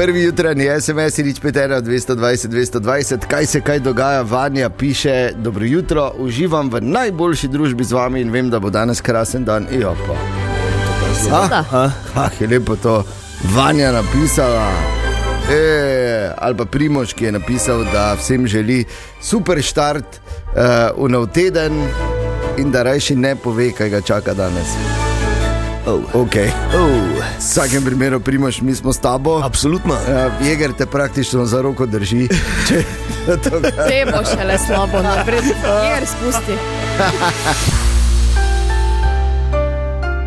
Prvi jutranji SMS, nič petera, 220, 220, kaj se kaj dogaja, Vanja piše, dobro jutro, uživam v najboljši družbi z vami in vem, da bo danes krasen dan. Jo, pa. Seveda. Ah, ah, je lepo to Vanja napisala. E, ali pa Primož, ki je napisal, da vsem želi super štart uh, v nov teden in da rajši ne pove, kaj ga čaka danes. Oh. Okay. Oh. V vsakem primeru, Primož, mi smo s tabo. Absolutno. Uh, Jeger te praktično za roko drži. Če, Te bo šele slabo, naprej, jer spusti.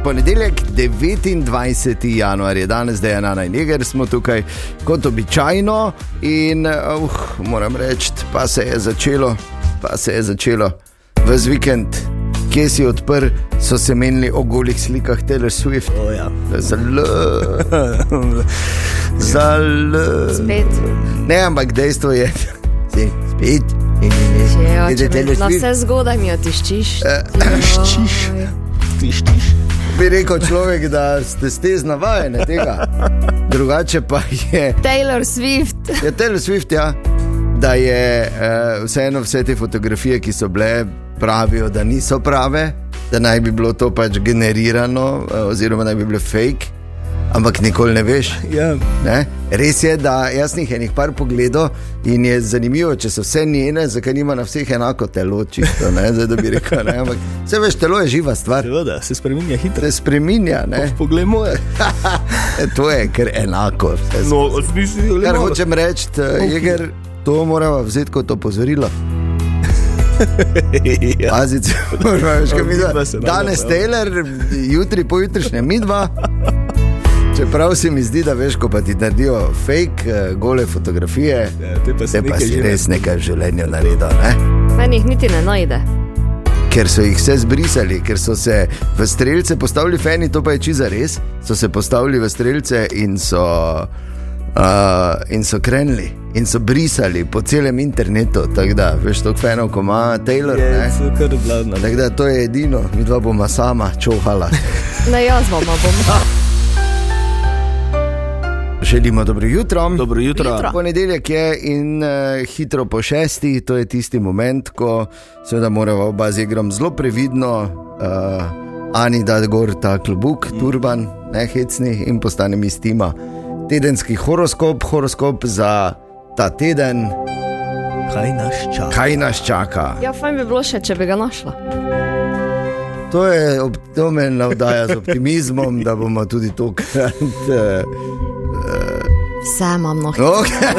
Ponedeljek, 29. januar je danes, da je Nana in Jeger, smo tukaj kot običajno in uh, moram reči, pa se je začelo, pa se je začelo v vikend, kje si odprl, so se menili o golih slikah Taylor Swift. Oh, ja. Zelo, zelo. Spet. Ne, ampak dejstvo je, da je spet. Taylor me na Swift. vse zgodaj mi jo tiščiš. Tiščiš. Joj. Tištiš. Bi rekel človek, da ste stez navajeni tega. Drugače pa je. Taylor Swift. Je Taylor Swift, ja, da je uh, vseeno vse te fotografije, ki so bile, pravijo, da niso prave, da naj bi bilo to pač generirano, uh, oziroma naj bi bile fake, ampak nikoli ne veš. Ja. Ne? Res je, da jaz jih enih par pogledov in je zanimivo, če so vse njene, zakaj nima na vseh enako telo, čisto, ne? Zdaj, da bi rekel. Ne? Ampak vse veš, telo je živa stvar, Seveda, se spremenja hitro. se spremenja. ne. Poglej moje. E, To je kar enako. vse No, odmisli le Kar malo. hočem reči, je, to moramo vzeti kot opozorilo. Ja. Pazite, moramo, veš, kaj mi ne danes bo, Taylor, jutri, pojutrišnje midva. Čeprav se mi zdi, da veš, ko pa ti naredijo fake, eh, gole fotografije, Ja, te pa se te pa nekaj si res nekaj v življenju naredil. Ne? Meni jih niti ne najde. Ker so jih vse zbrisali, ker so se v streljce postavili fani, to pa je čiza res, so se postavili v streljce in so, uh, in so krenili in so brisali po celem internetu. Tako da, veš, to fenov, ko ima Taylor. Tako da to je edino, mi dva bomo sama čohala. Ne, jaz vam bom. Želimo dobro jutro. Dobro jutro. Jutro. Ponedeljek je in uh, hitro po šesti, to je tisti moment, ko seveda moramo oba z igrom zelo previdno, uh, Ani da gor ta klobuk, turban, ne hecni in postanem iz tima. Tedenski horoskop, horoskop za ta teden, Kaj nas čaka? kaj nas čaka. Ja, fajn bi bilo še, če bi ga našla. To, je, me navdaja z optimizmom, da bomo tudi tokrat. Uh, Vse imam no. Okay.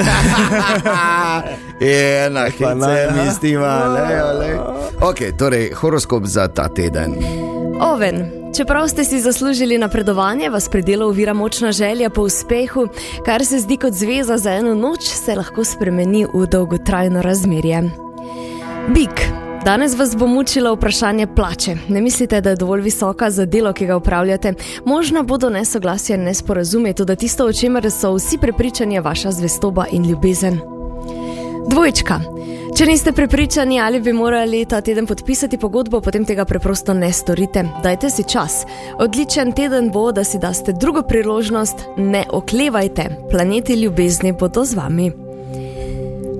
Ena, Pa ki ne, se ja. mi stima, le, le. Ok, torej horoskop za ta teden. Oven. Čeprav ste si zaslužili napredovanje, vas pri delu ovira močna želja po uspehu, kar se zdi kot zveza za eno noč, se lahko spremeni v dolgotrajno razmerje. Bik. Danes vas bo mučilo vprašanje plače. Ne mislite, da je dovolj visoka za delo, ki ga upravljate? Možna bodo nesoglasja in nesporazume, tudi tisto, o čemer so vsi prepričani, je vaša zvestoba in ljubezen. Dvojčka. Če niste prepričani, ali bi morali ta teden podpisati pogodbo, potem tega preprosto ne storite. Dajte si čas. Odličen teden bo, da si daste drugo priložnost, ne oklevajte. Planeti ljubezni bodo z vami.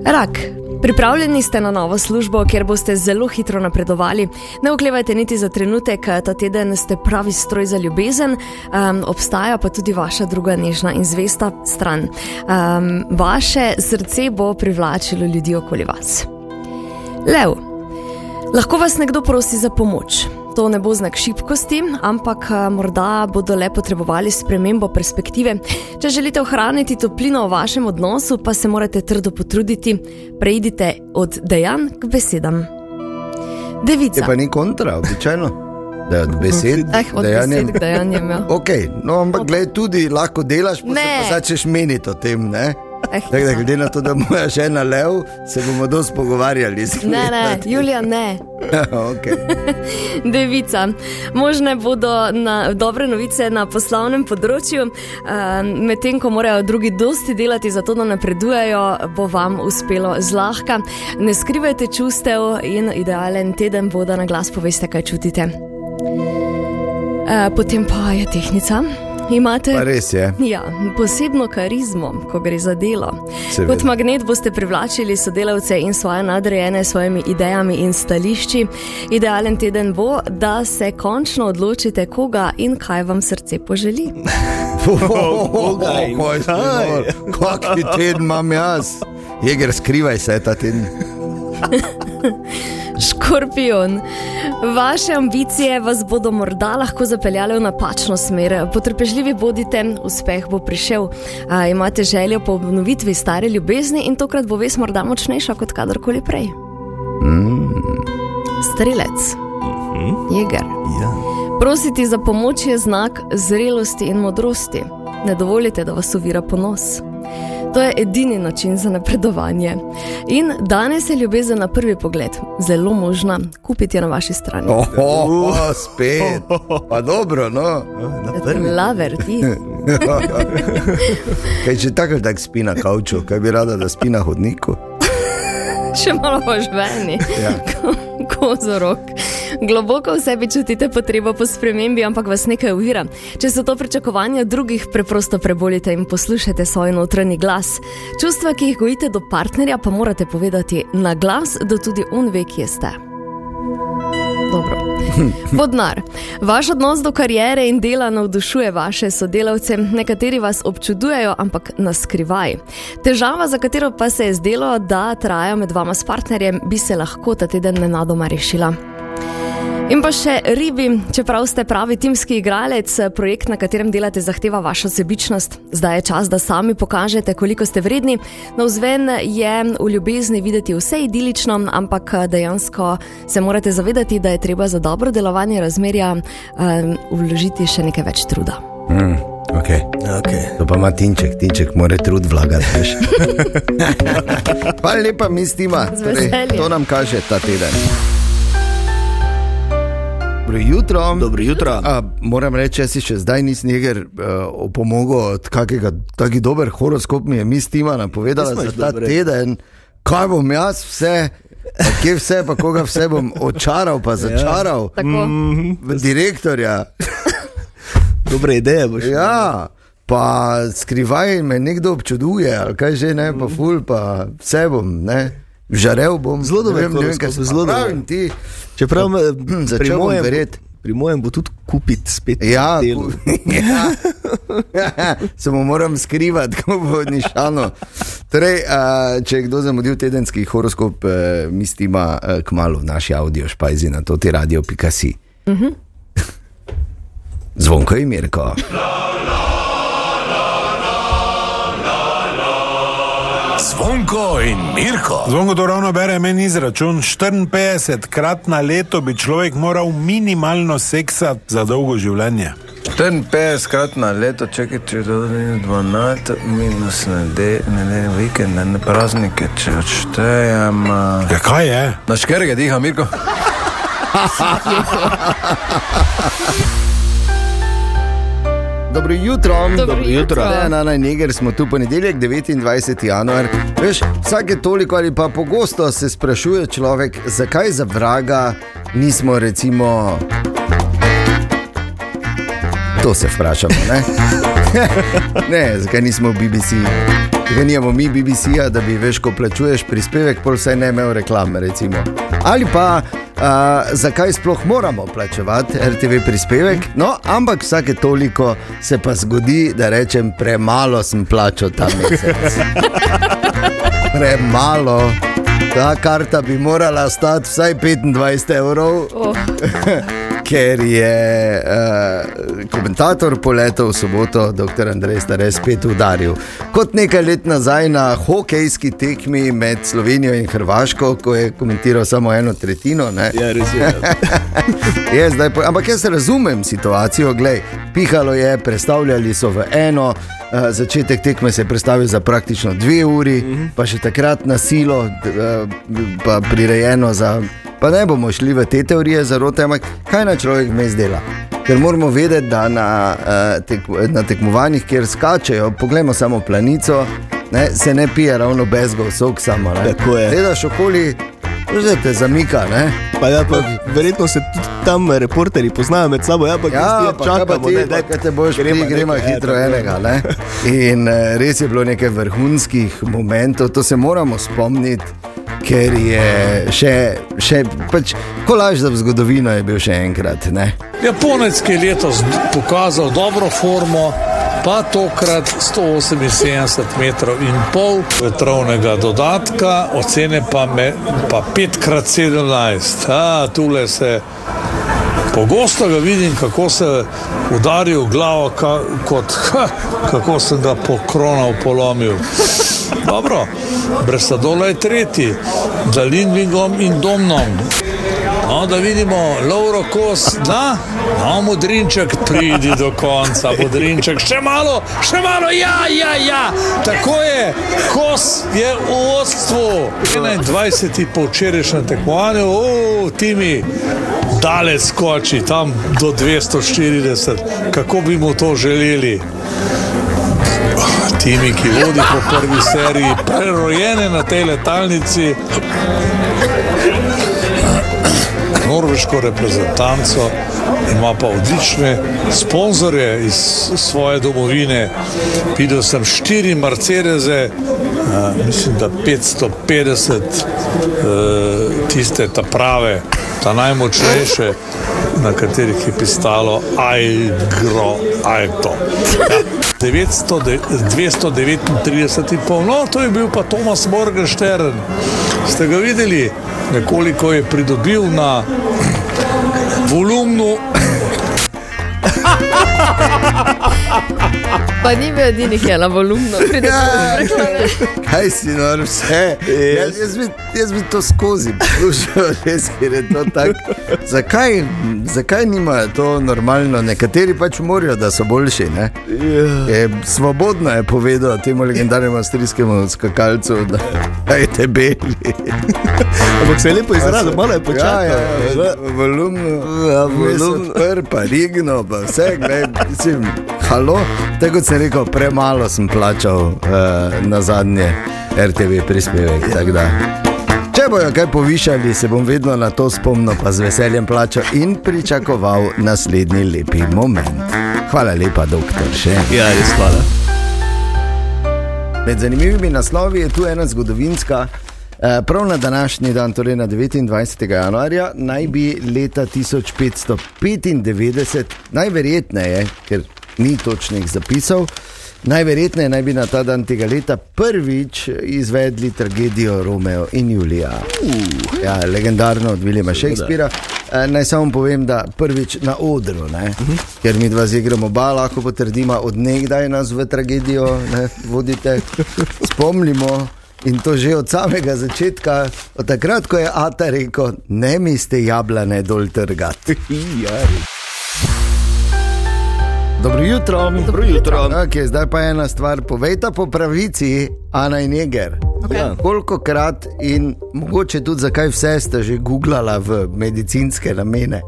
Rak. Pripravljeni ste na novo službo, kjer boste zelo hitro napredovali. Ne oklevajte niti za trenutek, ta teden ste pravi stroj za ljubezen, um, obstaja pa tudi vaša druga nežna in zvesta stran. Um, vaše srce bo privlačilo ljudi okoli vas. Lev. Lahko vas nekdo prosi za pomoč. To ne bo znak šibkosti, ampak a, morda bodo le potrebovali spremembo perspektive. Če želite ohraniti toplino v vašem odnosu, pa se morate trdo potruditi. Preidite od dejanj k besedam. Je Devica. pa ni kontra, običajno. Da je od besed. Eh, od dejanjem. besed k dejanjem. Ja. Ok, no, ampak gledaj, tudi lahko delaš, pa se Ne. pa začneš meniti o tem. Ne? Tako da, glede na to, da je moja žena lev, se bomo dosti pogovarjali. Ne, ne, Julija, ne. okay. Devica. Možne bodo na, dobre novice na poslovnem področju, um, medtem ko morajo drugi dosti delati za to, da napredujejo, bo vam uspelo zlahka. Ne skrivajte čustev in idealen teden bo, da na glas poveste, kaj čutite. Uh, potem pa je tehnica. Imate Pa res je. Ja, posebno karizmo, ko gre za delo. Seveda. Kot magnet boste privlačili sodelavce in svoje nadrejene s svojimi idejami in stališči. Idealen teden bo, da se končno odločite, koga in kaj vam srce poželi. Koga in kaj? Kakšen teden imam jaz? Jeger, skrivaj se ta teden. Škorpion. Vaše ambicije vas bodo morda lahko zapeljale v napačno smer. Potrpežljivi bodite, uspeh bo prišel. A, imate željo po obnovitvi stare ljubezni in tokrat bo ves morda močnejša kot kadarkoli prej. Strelec. Jeger. Ja. Prositi za pomoč je znak zrelosti in modrosti. Ne dovolite, da vas uvira ponos. To je edini način za napredovanje. In danes je ljubezen na prvi pogled zelo možna, kupiti je na vaši strani. Oh, oh, oh, spet. Pa dobro, no. Na prvi. Laver, ti. Kaj če tako tak spi na kavču, kaj bi rada, da spi na hodniku? Še malo požveni, Ja. kozorok. Globoko v sebi čutite potrebo po spremembi, ampak vas nekaj uvira. Če so to pričakovanja drugih, preprosto prebolite in poslušajte svoj notranji glas. Čustva, ki jih gojite do partnerja, pa morate povedati na glas, da tudi on ve, kje ste. Dobro. Vodnar. Vaš odnos do kariere in dela navdušuje vaše sodelavce. Nekateri vas občudujejo, ampak na skrivaj. Težava, za katero pa se je zdelo, da traja med vama s partnerjem, bi se lahko ta teden nenadoma rešila. In pa še ribi, čeprav ste pravi timski igralec, projekt, na katerem delate, zahteva vašo sebičnost. Zdaj je čas, da sami pokažete, koliko ste vredni. Na vzven je v ljubezni videti vse idilično, ampak dejansko se morate zavedati, da je treba za dobro delovanje razmerja um, vložiti še nekaj več truda. Mm, okay. Okay. To pa ima tinček, tinček mora trud vlagati. Hvala lepa, mistima. Z veseljem. to nam kaže ta teden. Dobro jutro. Dobro jutro. A, moram reči, jaz si še zdaj nisem nekaj uh, opomogel od kakega taki dober horoskop mi je mistima napovedala Nismo za jih ta dobre. teden. Kaj bom jaz vse, pa kje vse, pa koga vse bom očaral, pa začaral. Tako, mm. Direktorja. Dobre ideje boš. Ja, pa skrivaj me nekdo občuduje, ali kaj že ne, pa ful, pa vse bom, ne. Žarev bom, Zelo ne dober vem, ne vem, kaj se zelo dober. pravim ti. Čeprav me, Začel pri bom mojem, verjeti. pri mojem bo tudi kupiti spet Ja, delo. ku- ja. Samo moram skrivati, ko bo nišano. Torej, če je kdo zamudil tedenski horoskop, eh, misli ima k malu naši audio špajzi na toti radio.si. Zvonko je Mirko. Zvonko in Mirko. Zvonko to ravno bere meni izračun. 54 krat na leto bi človek moral minimalno seksati za dolgo življenje. 54 krat na leto, čekaj, če dodam 12, minus nedelje, nedelje, vikende, ne praznike, če odštejem. Uh... Ja, kaj je? Na škerge diha, Mirko. Dobro jutro. Dobro jutro. Ne, na najneger smo tu ponedeljek, 29. januar. Veš, vsake toliko ali pa pogosto se sprašuje človek, zakaj za vraga nismo recimo. To se vprašamo, ne? ne, zakaj nismo v BBC? Zakaj nimamo mi BBC-ja, da bi veš, ko plačuješ prispevek, pol vsaj ne imel reklame, recimo. Ali pa uh, zakaj sploh moramo plačevati RTV prispevek? No, ampak vsake toliko se pa zgodi, da rečem, premalo sem plačal ta mesec. Premalo. Ta karta bi morala stati vsaj 25 evrov Oh, ker je uh, komentator poletov v soboto, dr. Andrej Stare, spet udaril. Kot nekaj let nazaj na hokejski tekmi med Slovenijo in Hrvaško, ko je komentiral samo eno tretjino. Ne? Ja, res je. Je, zdaj, pa- ampak jaz razumem situacijo, glej, pihalo je, predstavljali so v eno. Uh, začetek tekme se je predstavil za praktično dve uri, uh -huh. pa še takrat na silo, uh, pa prirejeno za. Pa ne bomo šli v te teorije zarote, ampak kaj naj človek vmes dela? Ker moramo vedeti, da na, uh, tek, na tekmovanjih, kjer skačejo, poglejmo samo planico, ne, se ne pije ravno bezgov sok samo. Gledaš okoli, že te zamika. Ne? Pa ja, pa verjetno se tudi tam reporterji poznajo med sabo, ja, pa Ja, pa pa čakamo, ti, ne, pa daj, kaj te boš, gremo gremo, nekaj, ja, hitro je. enega. Ne? In eh, res je bilo nekaj vrhunskih momentov, to se moramo spomniti, ker je še, še pač, kolaž za zgodovino je bil še enkrat. Ne? Japonec, ki je letos pokazal dobro formo, pa tokrat 178 metrov in pol vetrovnega dodatka, ocene pa, me, pa 5x17. A, tule se pogosto ga vidim, kako se udari v glavo, ka, kot, ha, kako sem ga po kronov polomil. Dobro, Bresadola je tretji, za Lindvingom in Domnom. No, da vidimo, Lauro Kos, da, no, modrinček, pridi do konca, modrinček, še malo, še malo, ja, ja, ja, tako je, Kos je v vodstvu, 21. po včerajšnjem tekmovanju, o, Timi, daleč skoči, tam do 240, kako bi mu to želeli. Timi, ki vodi po prvi seriji, prerojene na tej letalnici, norveško reprezentanco, ima pa odlične sponzorje iz svoje domovine. Videl sem štiri Mercedese, mislim, da 550, uh, tiste ta prave, ta najmočnejše, na katerih je pisalo Aigro Alto. Ja. 900, de- 239,5, no to je bil pa Tomas Morgenstern. Ste ga videli, nekoliko je pridobil na volumnu Pa ni bil edini, ki je na volumnu. Ja, kaj si nor vse? Jaz, jaz, bi, jaz bi to skozi poslušal, res je to tako. Zakaj, zakaj nimajo to normalno? Nekateri pač morajo, da so boljši. ne? Je, svobodno je povedal temu legendarnemu avstrijskemu skakalcu, da je debeli. Ampak se je lepo izrazil, malo je počakal. Ja, ja, ja, volumno, Ja, volumno. odpr, pa rigno, pa vse, gled, mislim, halo. Tako kot sem rekel, premalo sem plačal uh, na zadnje RTV prispevek. tako da. Če bojo kaj povišali, se bom vedno na to spomnil, pa z veseljem plačal in pričakoval naslednji lepi moment. Hvala lepa, doktor, še. Ja, res hvala. Med zanimivimi naslovi je tu ena zgodovinska. eh, Prav na današnji dan, torej na 29. januarja, naj bi leta 1595, najverjetneje, ker ni točnih zapisov, najverjetneje naj bi na ta dan tega leta prvič izvedli tragedijo Romeo in Julija. Uh, ja, legendarno od Williama Shakespeara. Eh, Naj samo povem, da prvič na odru, ne? ker mi dva z igrom oba lahko potrdimo, odnegdaj nas v tragedijo ne, vodite. Spomnimo. In to že od samega začetka, od takrat, ko je Ata rekel, ne mi ste jablane dol trgati. Dobro jutro, dobro jutro. Okay, zdaj pa ena stvar, povejta po pravici, Ana in Jeger. Ja. Koliko krat in mogoče tudi zakaj vse ste že googlala v medicinske namene?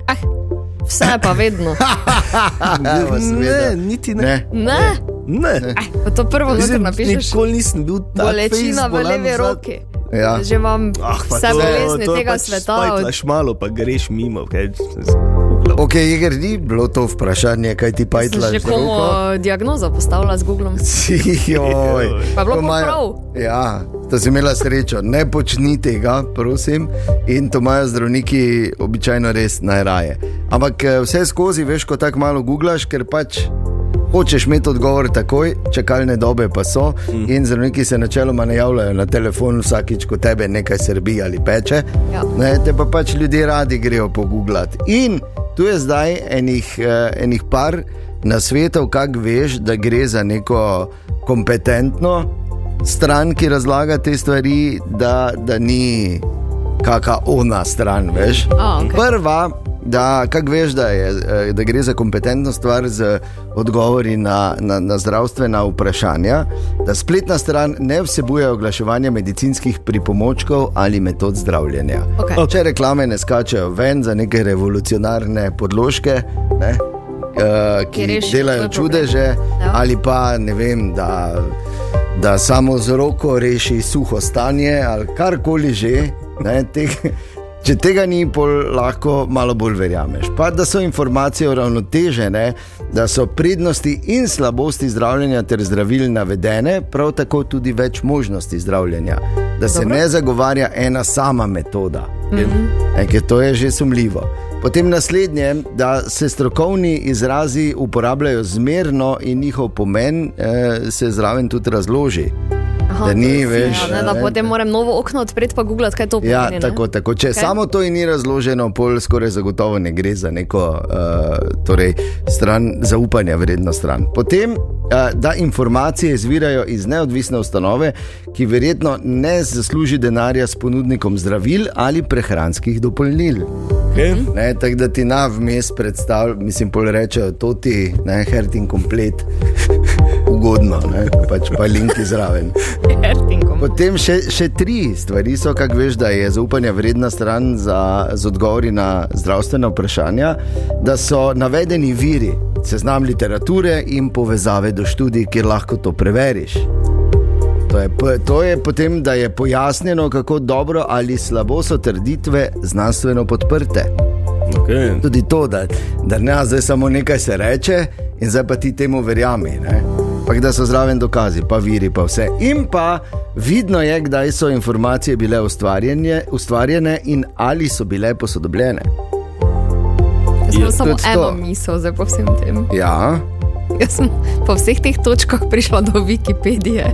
Vse pa vedno. Seveda. Ne, niti ne. Ne. Ne, ne. pa to prvo, kar Mislim, napišeš. Nikoli nisem bil tako Bolečina v levi roki. Ja. Že imam Ah, vse bolezni je tega pač sveta. od- Spajtlaš malo, pa greš mimo. Kaj, Ok, Jeger, ni bilo to vprašanje, kaj ti Sem pajtlaš. že komu diagnozo postavila z Googlom. Joj, Pa je bilo to pa imajo- prav. Ja, to si imela srečo. Ne počni tega, prosim. In to imajo zdravniki običajno res najraje. Ampak eh, vse skozi veš, ko tako malo googlaš, ker pač. Hočeš imeti odgovor takoj, čakalne dobe pa so, mm. in zdravniki se načeloma ne javljajo na telefon vsakič, ko tebe nekaj srbi ali peče. Ja. Ne, te pa pač ljudje radi grejo pogooglati. In tu je zdaj enih, uh, enih par na svetu, kako veš, da gre za neko kompetentno stran, ki razlaga te stvari, da, da ni kakšna ona stran, veš. A, okej. Prva, da, kako veš, da, je, eh, da gre za kompetentno stvar z odgovori na, na, na zdravstvena vprašanja, da spletna stran ne vsebuje oglaševanja medicinskih pripomočkov ali metod zdravljenja. Okej. Če reklame ne skačejo ven za neke revolucionarne podložke, ne, uh, ki delajo problem. čudeže, Ja. ali pa ne vem, da, da samo z roko reši suho stanje ali karkoli že. Ne, teh, Če tega ni, lahko malo bolj verjameš. Pa da so informacije uravnotežene, da so prednosti in slabosti zdravljenja ter zdravil navedene, prav tako tudi več možnosti zdravljenja. Da se Dobro. ne zagovarja ena sama metoda, mm -hmm. ker to je že sumljivo. Potem naslednje, da se strokovni izrazi uporabljajo zmerno in njihov pomen eh, se zraven tudi razloži. Aha, Da ni, veš, Ja, ne, da ne. potem moram novo okno odpreti pa googlati, kaj to pomeni. Ja, ne. tako, tako. Če okay. samo to ni razloženo, pol skoraj zagotovo ne gre za neko uh, torej, stran zaupanja vredno stran. Potem, da informacije izvirajo iz neodvisne ustanove, ki verjetno ne zasluži denarja s ponudnikom zdravil ali prehranskih dopolnil. Okay. Ne, tako da ti na vmes predstavljajo, mislim, pol rečejo, to ti, ne, hertin komplet, ugodno, ne, pač pa linki zraven. Potem še, še tri stvari so, kako veš, da je zaupanja vredna stran za, z odgovori na zdravstvena vprašanja, da so navedeni viri, seznam literature in povezave do študij, kjer lahko to preveriš. To je, to je potem, da je pojasnjeno, kako dobro ali slabo so trditve znanstveno podprte. Okay. Tudi to, da, da ne zdaj samo nekaj se reče in zdaj pa ti temu verjami. ne. Ampak da so zraven dokazi, pa viri, pa vse. In pa vidno je, kdaj so informacije bile ustvarjene, ustvarjene in ali so bile posodobljene. Jaz sem samo eno misel zdaj po vsem tem. Ja, Jaz sem po vseh teh točkah prišla do Wikipedije.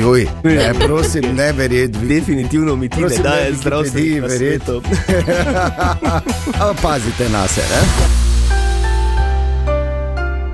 Juj, ne, prosim, ne verjeti. Definitivno mi ti ne Prosim, daje ne zdravstvenih Wikipediji verjeti. pazite na sebe.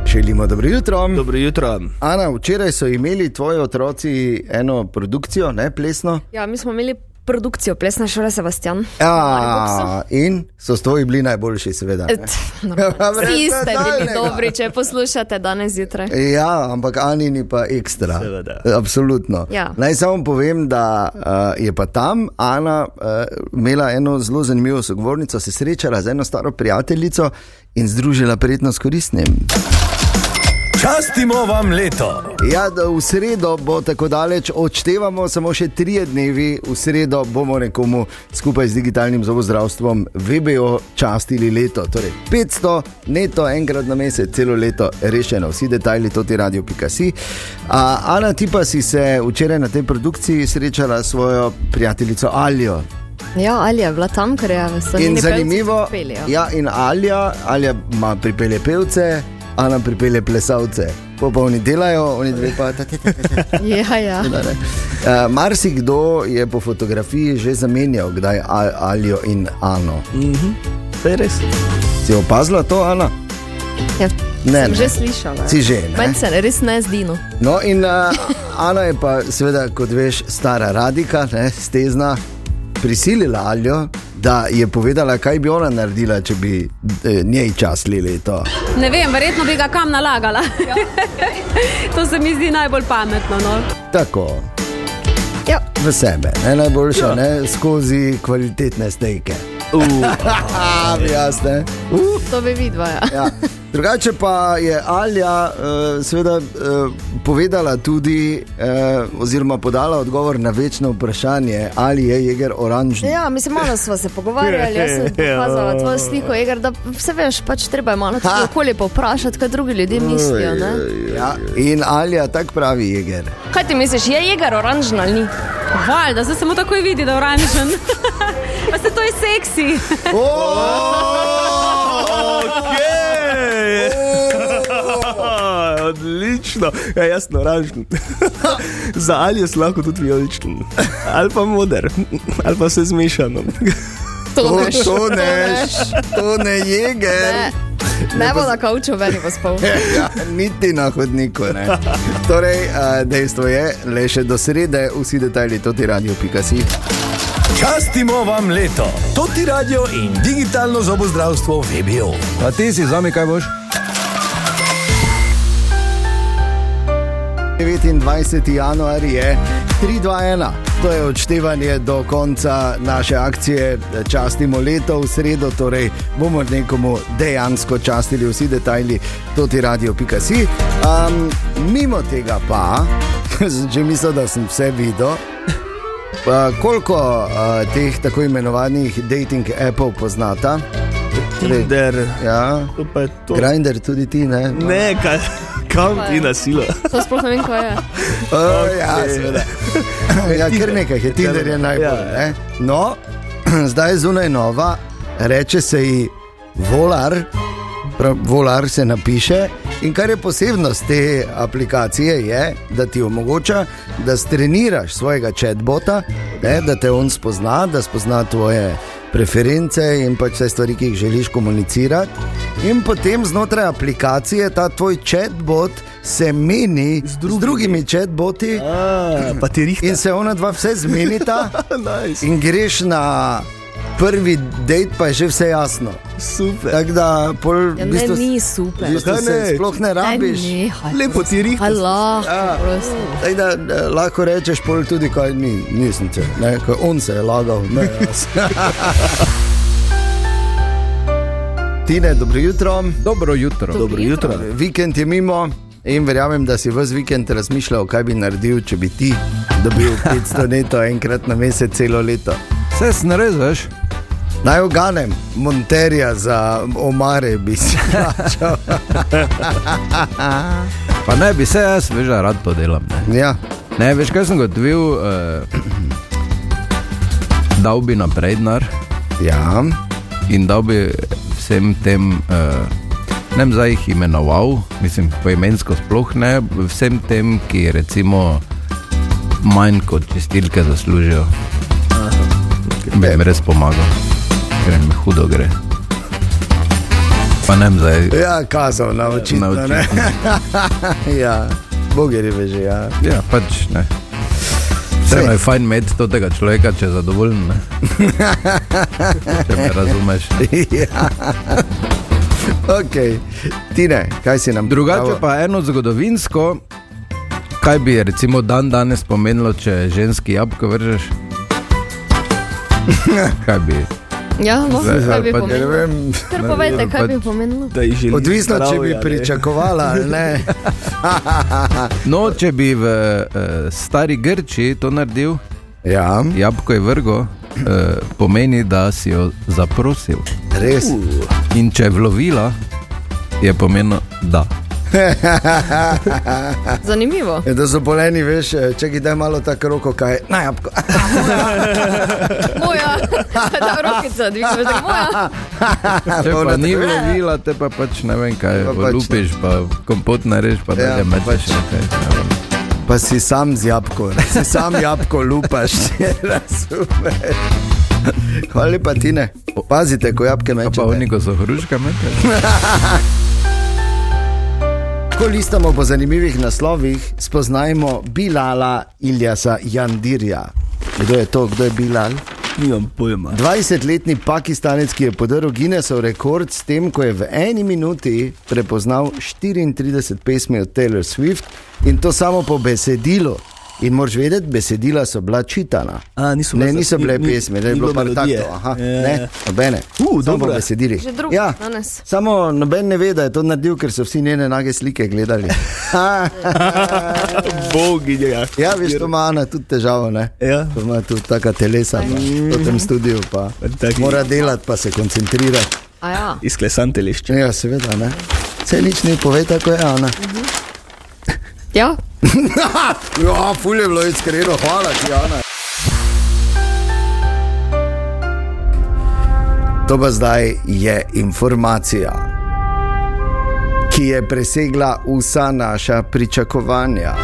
Želimo dobro jutro. Dobro jutro. Ana, včeraj so imeli tvoji otroci eno produkcijo, ne plesno. Ja, mi smo imeli produkcijo Plesna šola Sebastian. Ja, in so s tvoji bili najboljši, seveda. Et, ne. normalno. Vsi ste bili dobri, če poslušate danes zjutraj. Ja, ampak Anini pa ekstra. Seveda. Absolutno. Ja. Naj samo povem, da uh, je pa tam Ana uh, imela eno zelo zanimivo sogovornico, se srečala z eno staro prijateljico in združila prijetno s koristnim. Častimo vam leto. Ja, da v sredo bo tako daleč, odštevamo samo še tri dnevi, v sredo bomo nekomu skupaj z digitalnim zobozdravstvom VBO častili leto. Torej 500 neto enkrat na mesec, celo leto rešeno, vsi detajli to ti radio.si. A, Ana, ti pa si se včeraj na tej produkciji srečala s svojo prijateljico Aljo. Ja, ali je bila tam, ker je pevci zanimivo, ja. ja, in Alja, Alja ima pripelje pevce, Ana pripelje plesalce. Popolni delajo, oni dve pa. Ja, ja. Da, ne. Uh, marsikdo je po fotografiji že zamenjal, kdaj Al- Alijo in Ano. To je res. Si opazila to, Ana? ja. Ne, Sem ne. že slišala. Si že? Meni se res ne zdi. No. No, in uh, Ana je pa, seveda, kot veš, stara radika, ne, stezna, prisilila Aljo, da je povedala, kaj bi ona naredila, če bi eh, njej časli leto. Ne vem, verjetno bi ga kam nalagala. to se mi zdi najbolj pametno. No. Tako. Ja. V sebe, ne najboljša, ne skozi kvalitetne stejke. Uh, Ah, jasne. Uh. To bi videla. Ja. Ja. Drugače pa je Alja uh, seveda, uh, povedala tudi, uh, oziroma podala odgovor na večno vprašanje, ali je jeger oranžni. Ja, mislim, malo smo se pogovarjali, jaz sem pokazala tvojo sliko, Egar, da vse veš, pač treba je malo tudi okolje povprašati, kaj drugi ljudje mislijo. Ne? Ja, in Alja tako pravi jeger. Kaj ti misliš, je jegar oranžen ali ni? Valjda, zdaj samo takoj vidi, da je oranžen. pa se to je seksi. okay. Odlično, ja, jaz sem oranžen. Za ali sem lahko tudi vijoličen, ali pa moder, ali pa vse zmešano. To veš. to ne, to ne jeger. Ne, ne bo na kauču, veni bo spal. Ja, niti na hodniku. Ne. Torej, uh, dejstvo je, le še do srede, vsi detajli to ti radio.si. Častimo vam leto. To ti radio in digitalno zobozdravstvo VBO. A ti si zame, kaj boš? 29. januar je 3-2-1. To je odštevanje do konca naše akcije Častimo leto v sredo, torej bomo nekomu dejansko častili vsi detajli, to ti radio.si. Um, mimo tega pa, že mislim, da sem vse videl. Uh, koliko uh, teh tako imenovanih dating appov poznata? Tinder. Ja. Grinder tudi ti, ne? Ne, kaj, kam ti na silo. To sploh ne vem, kaj je. O, ja, seveda. ja, kar nekaj je, Tinder je najbolj. Ja. Ne? No, zdaj je zunaj nova, reče se ji Volar, Volar se napiše. In kar je posebnost te aplikacije, je, da ti omogoča, da streniraš svojega chatbota, ne, da te on spozna, da spozna tvoje preference in pač vse stvari, ki jih želiš komunicirati. In potem znotraj aplikacije ta tvoj chatbot se meni z, drugimi. z drugimi chatboti. A. In se ona dva vse zmenita, nice. in greš na prvi dejt, pa je že vse jasno. Super. Tako da, pol, Ja, v ne, bistvu, ni super. Zakaj se ne? sploh ne rabiš. Nehaj. Lepo ti rihta. Allah, Ja. Tako da, eh, lahko rečeš pol tudi, kaj ni, nisem se, ne, ko on se je lagal, ne jaz. Tine, dobro jutro. Dobro jutro. Dobro jutro. Vikend je mimo in verjamem, da si vse vikend razmišljal, kaj bi naredil, če bi ti dobil 500 neto enkrat na mesec celo leto. Vse snarezeš? Naj oganem, monterja za omare bi si plačal. Pa ne bi se jaz, veš, rad to delam. Ne, Ja, ne veš, kaj sem gotovil, uh, dal bi naprej denar ja. in dal bi vsem tem, uh, ne vem, zdaj jih imenoval, mislim, poimensko sploh ne, vsem tem, ki recimo manj kot čistilke zaslužijo. Bi jim res pomagal, jim hudo gre. Pa ne vem, zdaj. Ja, kazal na očitno, Na ne. očitno. ja, bogeri ve že, ja. Ja, pač ne. Vseeno je fajn imeti tega človeka, če je zadovoljen. Ne? če me razumeš. ja. Ok, Tine, kaj si nam Drugače pripravil? pa eno zgodovinsko, kaj bi recimo dan danes pomenilo, če ženski jabolko vržeš? kaj bi? Ja, no, Zdaj, kaj bi pa- Ne pomenilo? vem, Kar povejte, kaj bi pomenilo. Odvisno, če bi zdravja, ne. pričakovala ali ne. No, če bi v uh, stari Grči to naredil, Ja, jabolko je vrgo, uh, pomeni, da si jo zaprosil. res. In če je vlovila, je pomenilo da. Zanimivo. Ja, Da so boleni, veš, če ti daj malo tako roko, kaj je najapko. Moja, da rokica, dviguješ tako moja. Če pa ni vlovila, te pa pač ne vem kaj, Pa pač lupiš, pa kompot narediš, pa Ja, da ne pač. mečeš. nekaj. Pa si sam z jabko, ne? si sam jabko lupaš, če razumeš. Hvala lepa, Tine. Pazite, ko jabke Pa mečete. oni, ko so hruška, mečeš. Ko listamo po zanimivih naslovih, spoznajmo Bilala Iljasa Jandirja. Kdo je to, kdo je Bilal? Nimam pojma. 20-letni pakistanec, ki je podaril Guinnessov rekord s tem, ko je v eni minuti prepoznal 34 pesmi od Taylor Swift in to samo po besedilu. In moraš vedeti, besedila so bila čitana. A, niso ne, bile za- niso bile ni- ni- pesmi, ne ni je bilo bilo par taktov. Aha, Ja, ne, ja. nobene. Uh, Samo po dobro. drugi Ja, danes. samo noben ne ve, da je to naredil, ker so vsi njene nage slike gledali. Boginja. Ja, veš, to ima Ana tudi težavo, ne? Ja. To ima tudi taka telesa pa, v tem studiu, pa Taki- mora delati, pa se koncentrirati. A ja. Izklesan telešče. Ja, seveda, ne. Vse nič ni pove, tako je Ana. Ja, Ja, ful je bilo iskreno, hvala ti, Ana. To pa zdaj je informacija, ki je presegla vsa naša pričakovanja.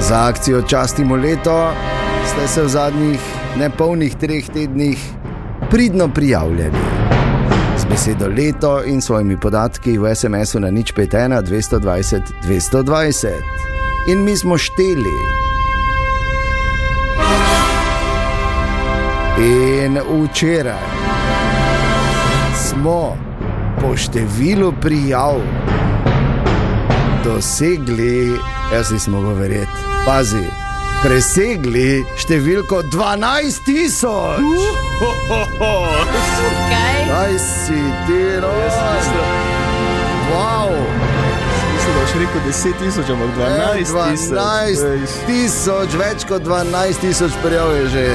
Za akcijo Častimo leto ste se v zadnjih nepolnih treh tednih pridno prijavljali. Besedo leto in svojimi podatki v SMS-u na nič 51 220 220. In mi smo šteli. In včeraj smo po številu prijav dosegli, jaz nisem mogel verjeti, pazi, presegli številko 12 tisoč. kaj? Kaj si ti, rojen? Wow. Mislim, da boš rekel 10 tisoč, ampak 12 tisoč. 12 tisoč, več kot 12 tisoč prijav je že.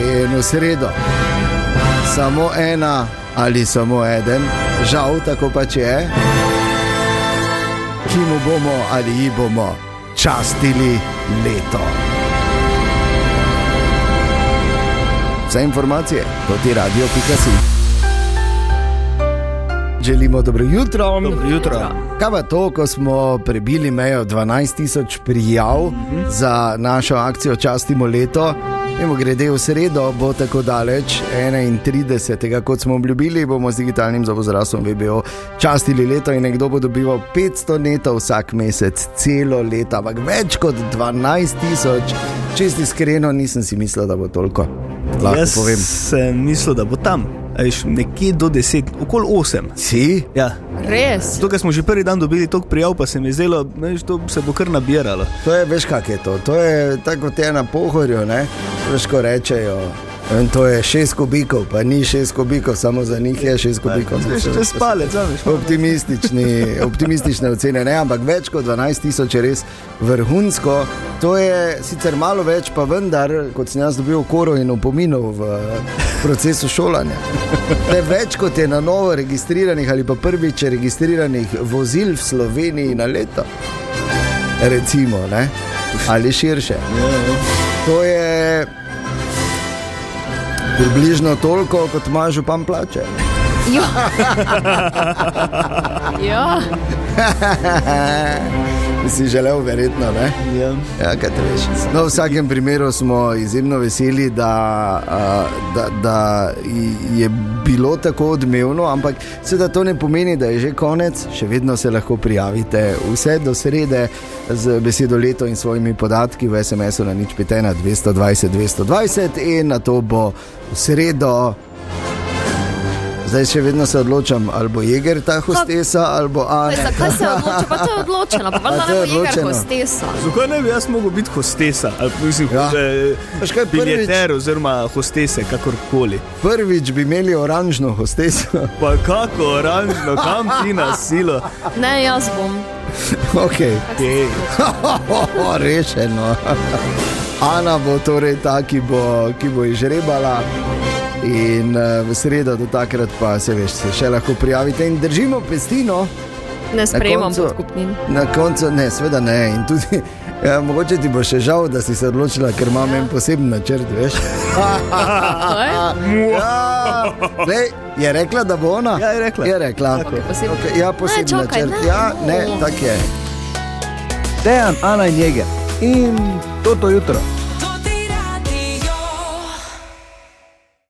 In v sredo, samo ena ali samo eden, žal tako pač je, ki mu bomo ali ji bomo častili leto. Vse informacije, je radio Picasso. Želimo dobro jutro. Dobro jutro. Kaj pa to, ko smo prebili mejo 12.000 prijav mm -hmm. za našo akcijo Častimo leto? Mimo grede v sredo bo tako daleč, 31. kot smo obljubili, bomo z digitalnim zobozdravstvom VBO častili leto in nekdo bo dobival 500 netov vsak mesec, celo leto, ampak več kot 12.000, čest iskreno, nisem si mislil, da bo toliko. Lahko Jaz povem. sem mislil, da bo tam. a Veš, nekje do 10, okoli 8. Si? Ja. Res. Tukaj smo že prvi dan dobili toliko prijav, pa se mi je zdelo, da to se bo kar nabiralo. To je, veš, kak je to. To je tako kot je na pohorju, ne? Veš, ko rečejo. In to je šest kubikov, pa ni šest kubikov, samo za njih je šest kubikov. Veš, če spalec, veš. Optimistični, optimistične ocene, ne, ampak več kot 12 tisoč je res vrhunsko. To je sicer malo več, pa vendar, kot sem jaz dobil koro in opominov v procesu šolanja. To je več kot je na novo registriranih ali pa prvič registriranih vozil v Sloveniji na leto. Recimo, ne? ali širše. To je približno toliko, kot ima župan plače. Ja. ja. Si želel, verjetno, ne? Ja. Ja, kaj te veš. No, v vsakem primeru smo izjemno veseli, da, da, da je bilo tako odmevno, ampak seveda to ne pomeni, da je že konec, še vedno se lahko prijavite vse do srede z besedo leto in svojimi podatki v SMS-u na nič petena 220 220 in na to bo v sredo. Zdaj še vedno se odločam, ali bo Jeger ta hostesa, ali bo Ana. Zakaj se odloča? Pa to je odločeno, pa je ne bo odločeno. hostesa. Zakaj ne bi jaz mogel biti hostesa ali pa mislim, Ja. ja. Prvič- biljeter oziroma hostese, kakorkoli. Prvič bi imeli oranžno hosteso. Pa kako oranžno, kam ti na silo? Ne, jaz bom. Okay. Ej, Rešeno. Ana bo torej ta, ki bo, ki bo izžrebala. In uh, v sredo do takrat pa se veš, se še lahko prijavite in držimo pestino. Ne sprejemam koncu- podkupnin. Na koncu, ne, seveda ne. In tudi, ja, mogoče ti bo še žal, da si se odločila, ker imam en poseben načrt, veš. ja, glej, je rekla, da bo ona? Ja, je rekla. Je rekla. Okej, poseben. Okay, ja, poseben Ne, čakaj, načrt. ne. Ja, ne, tak je. Dejan, Ana in Jeger. In toto jutro.